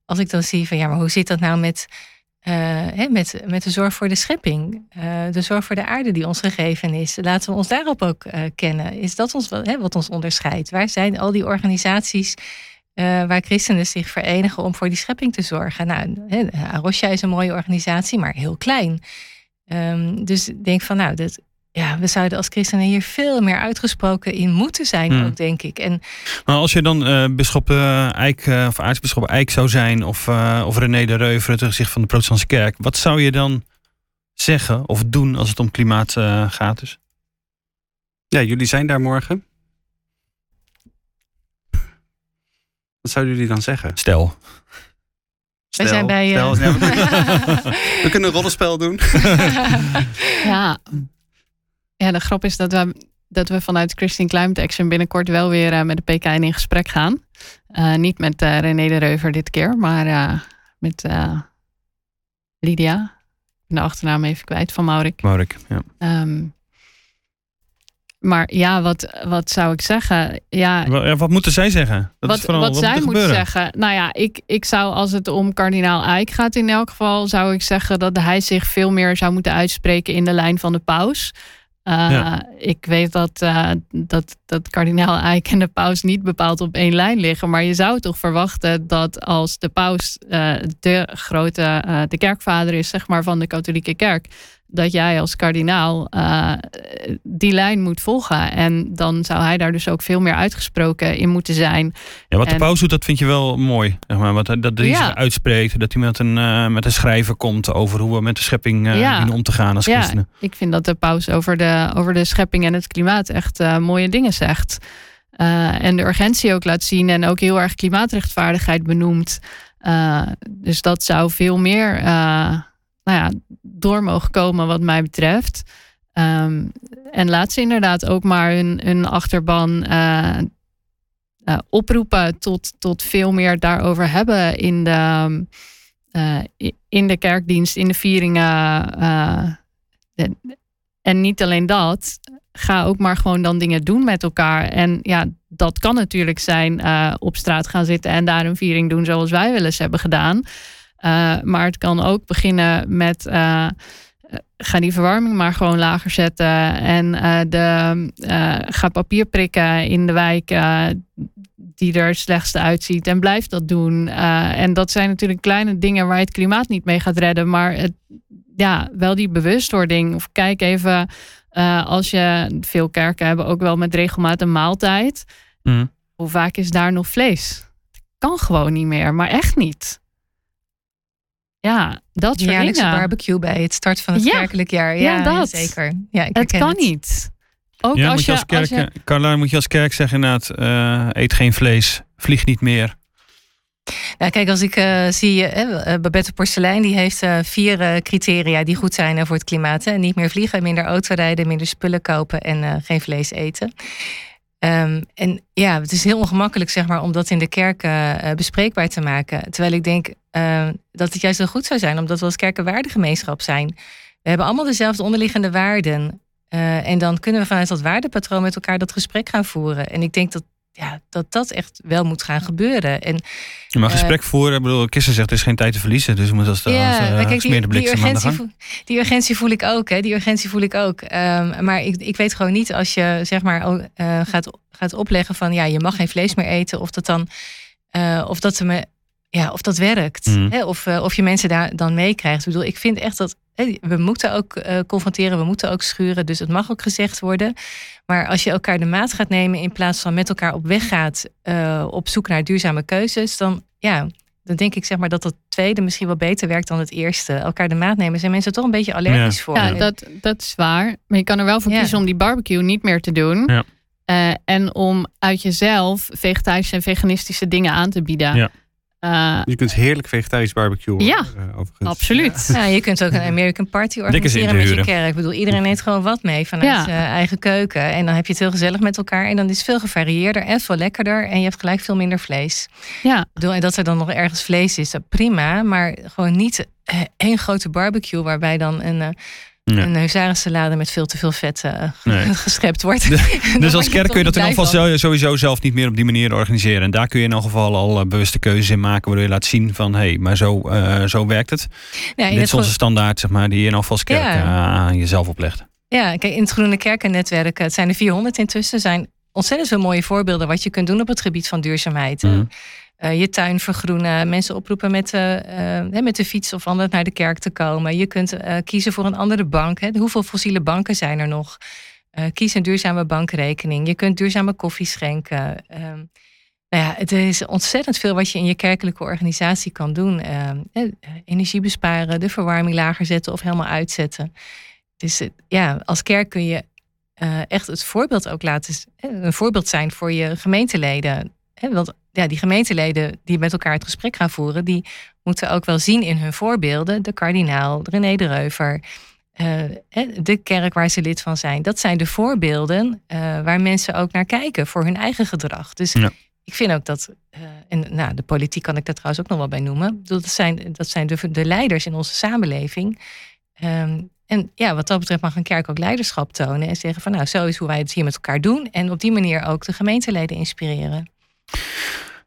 als ik dan zie van ja, maar hoe zit dat nou met, uh, met, met de zorg voor de schepping, de zorg voor de aarde die ons gegeven is? Laten we ons daarop ook kennen. Is dat ons, hè, wat ons onderscheidt? Waar zijn al die organisaties waar christenen zich verenigen om voor die schepping te zorgen? Nou, Arosha is een mooie organisatie, maar heel klein. Um, dus ik denk van nou, dat ja, we zouden als christenen hier veel meer uitgesproken in moeten zijn, hmm. ook denk ik. En, maar als je dan uh, bisschop uh, Eijk uh, of aartsbisschop Eijk zou zijn, of, of René de Reuver, het gezicht van de Protestantse Kerk, wat zou je dan zeggen of doen als het om klimaat gaat? Dus? Ja, jullie zijn daar morgen. Wat zouden jullie dan zeggen? Stel. Wij zijn bij. Stel, [LAUGHS] we kunnen een rollenspel doen. [LAUGHS] ja, ja, de grap is dat we, dat we vanuit Christine Climate Action binnenkort wel weer uh, met de PKN in gesprek gaan. Uh, niet met René de Reuver dit keer, maar met Lydia. De achternaam even kwijt van Maurik. Maurik, ja. Um, maar ja, wat, wat zou ik zeggen? Ja, wat moeten zij zeggen? Dat wat, is vooral, wat, wat zij moet zeggen? Nou ja, ik, ik zou als het om kardinaal Eijk gaat in elk geval... zou ik zeggen dat hij zich veel meer zou moeten uitspreken in de lijn van de paus... Uh, Ik weet dat, uh, dat, dat kardinaal Eijk en de paus niet bepaald op één lijn liggen. Maar je zou toch verwachten dat als de paus uh, de grote, de kerkvader is zeg maar, van de katholieke kerk dat jij als kardinaal uh, die lijn moet volgen. En dan zou hij daar dus ook veel meer uitgesproken in moeten zijn. Ja, wat de paus doet, dat vind je wel mooi. Zeg maar. Wat, dat hij zich uitspreekt, dat hij met een, uh, met een schrijver komt over hoe we met de schepping uh, ja. om te gaan als ja, christenen. Ik vind dat de paus over de, over de schepping en het klimaat echt mooie dingen zegt. en de urgentie ook laat zien en ook heel erg klimaatrechtvaardigheid benoemt. dus dat zou veel meer nou ja, door mogen komen wat mij betreft. Um, en laat ze inderdaad ook maar hun, hun achterban uh, uh, oproepen tot, tot veel meer daarover hebben in de, uh, in de kerkdienst, in de vieringen. en niet alleen dat, ga ook maar gewoon dan dingen doen met elkaar. En ja, dat kan natuurlijk zijn op straat gaan zitten en daar een viering doen zoals wij wel eens hebben gedaan. Uh, maar het kan ook beginnen met. Uh, ga die verwarming maar gewoon lager zetten. En uh, de, ga papier prikken in de wijk die er het slechtste uitziet. En blijf dat doen. en dat zijn natuurlijk kleine dingen waar je het klimaat niet mee gaat redden. Maar het, ja, wel die bewustwording. Of kijk even, als je veel kerken hebben ook wel met regelmaat een maaltijd. Mm. Hoe vaak is daar nog vlees? kan gewoon niet meer, maar echt niet. Ja, dat soort Jaarlijkse barbecue bij het start van het kerkelijk jaar. Ja, dat. zeker. Ja, ik het kan het. niet. Ook ja, als, moet je als, kerk, je... Carla, moet je als kerk zeggen inderdaad, uh, eet geen vlees, vlieg niet meer. Nou, kijk, als ik uh, zie, uh, Babette Porcelein, die heeft vier criteria die goed zijn voor het klimaat. Hè. Niet meer vliegen, minder autorijden, minder spullen kopen en geen vlees eten. Um, en ja, het is heel ongemakkelijk zeg maar, om dat in de kerk uh, bespreekbaar te maken. Terwijl ik denk uh, dat het juist heel goed zou zijn, omdat we als kerk een waardegemeenschap zijn. We hebben allemaal dezelfde onderliggende waarden. Uh, en dan kunnen we vanuit dat waardepatroon met elkaar dat gesprek gaan voeren. En ik denk dat ja, dat dat echt wel moet gaan gebeuren. En, je mag gesprek voeren. Ik bedoel, Kissen zegt er is geen tijd te verliezen. Dus we moeten als, ja, als uh, kijk, die, die, urgentie voel, die urgentie voel ik ook. Hè, die urgentie voel ik ook. Um, maar ik, ik weet gewoon niet als je zeg maar uh, gaat, gaat opleggen van ja, je mag geen vlees meer eten. Of dat dan of dat me ja, of dat werkt. Mm. Hè, of, of je mensen daar dan meekrijgt. Ik bedoel, ik vind echt dat we moeten ook uh, confronteren, we moeten ook schuren. Dus het mag ook gezegd worden. Maar als je elkaar de maat gaat nemen in plaats van met elkaar op weg gaat uh, op zoek naar duurzame keuzes, dan ja, dan denk ik zeg maar dat het tweede misschien wel beter werkt dan het eerste. Elkaar de maat nemen zijn mensen toch een beetje allergisch voor. Ja, dat, dat is waar. Maar je kan er wel voor kiezen om die barbecue niet meer te doen. Ja. Uh, en om uit jezelf vegetarische en veganistische dingen aan te bieden. Ja. Uh, je kunt heerlijk vegetarisch barbecuen. Ja, uh, overigens. absoluut. Ja. je kunt ook een American Party organiseren met je kerk. Ik bedoel, iedereen neemt gewoon wat mee vanuit zijn eigen keuken. En dan heb je het heel gezellig met elkaar. En dan is het veel gevarieerder en veel lekkerder. En je hebt gelijk veel minder vlees. Ja. Bedoel, en dat er dan nog ergens vlees is, dat prima. Maar gewoon niet uh, één grote barbecue waarbij dan een Ja. een huzarensalade met veel te veel vet eh, [LAUGHS] Nee. geschept wordt. [LAUGHS] Dus als kerk kun je dat in ieder geval sowieso zelf niet meer op die manier organiseren. En daar kun je in ieder geval al eh, bewuste keuzes in maken. Waardoor je laat zien van, hé, hey, maar zo, eh, zo werkt het. Ja, Dit is onze standaard, zeg maar, die je in ieder geval als kerk eh, aan jezelf oplegt. ja, kijk, in het Groene Kerkennetwerk, eh, het zijn er 400 intussen, zijn ontzettend veel mooie voorbeelden wat je kunt doen op het gebied van duurzaamheid. Mhm. Eh, je tuin vergroenen, mensen oproepen met, eh, eh, met de fiets of wandelend naar de kerk te komen. Je kunt kiezen voor een andere bank. Hè. Hoeveel fossiele banken zijn er nog? Kies een duurzame bankrekening. Je kunt duurzame koffie schenken. Ehm, nou ja, het is ontzettend veel wat je in je kerkelijke organisatie kan doen. Ehm, eh, energie besparen, de verwarming lager zetten of helemaal uitzetten. Dus ja, als kerk kun je echt het voorbeeld ook laten, een voorbeeld zijn voor je gemeenteleden. Want ja, die gemeenteleden die met elkaar het gesprek gaan voeren, die moeten ook wel zien in hun voorbeelden. De kardinaal, René de Reuver, eh, de kerk waar ze lid van zijn. Dat zijn de voorbeelden eh, waar mensen ook naar kijken voor hun eigen gedrag. Dus Ja. ik vind ook dat, eh, en nou, de politiek kan ik daar trouwens ook nog wel bij noemen. Dat zijn, dat zijn de, de leiders in onze samenleving. Ehm, en ja, wat dat betreft mag een kerk ook leiderschap tonen en zeggen van nou, zo is hoe wij het hier met elkaar doen. En op die manier ook de gemeenteleden inspireren.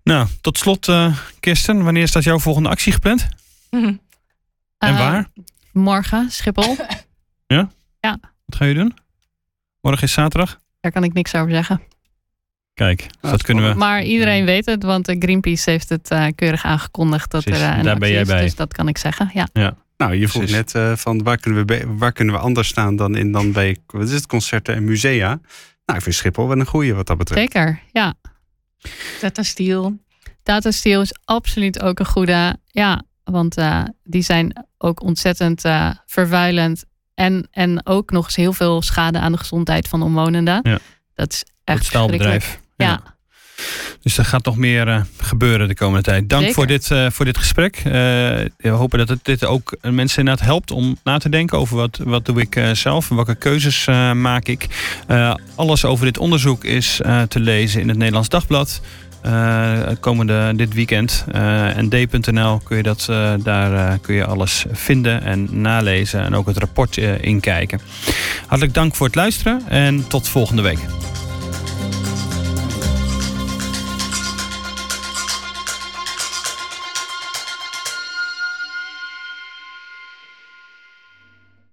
Nou, tot slot, eh, Kirsten, wanneer staat jouw volgende actie gepland? En Eh, waar? Morgen, Schiphol. [LAUGHS] Wat ga je doen? Morgen is zaterdag. Daar kan ik niks over zeggen. Kijk, dus Ah, dat kunnen we. Maar iedereen weet het, want eh, Greenpeace heeft het eh, keurig aangekondigd. Dat Precies, er, een daar ben jij is, bij. Dus dat kan ik zeggen, ja. Nou, je vroeg net eh, van waar kunnen, we waar kunnen we anders staan dan, in, dan bij wat is het, concerten en musea. Nou, ik vind Schiphol wel een goeie wat dat betreft. Zeker, ja. Tata Steel. Is absoluut ook een goede. Ja, want eh, die zijn ook ontzettend eh, vervuilend. En, en ook nog eens heel veel schade aan de gezondheid van omwonenden. Ja. Dat is Het echt staalbedrijf. verschrikkelijk. Ja. Dus er gaat nog meer eh, gebeuren de komende tijd. Dank Zeker. voor dit, eh, voor dit gesprek. Eh, we hopen dat het dit ook mensen inderdaad helpt om na te denken over wat, wat doe ik zelf en welke keuzes maak ik. Alles over dit onderzoek is te lezen in het Nederlands Dagblad. komende dit weekend. Eh nd.nl kun je dat daar kun je alles vinden en nalezen en ook het rapport inkijken. Hartelijk dank voor het luisteren en tot volgende week.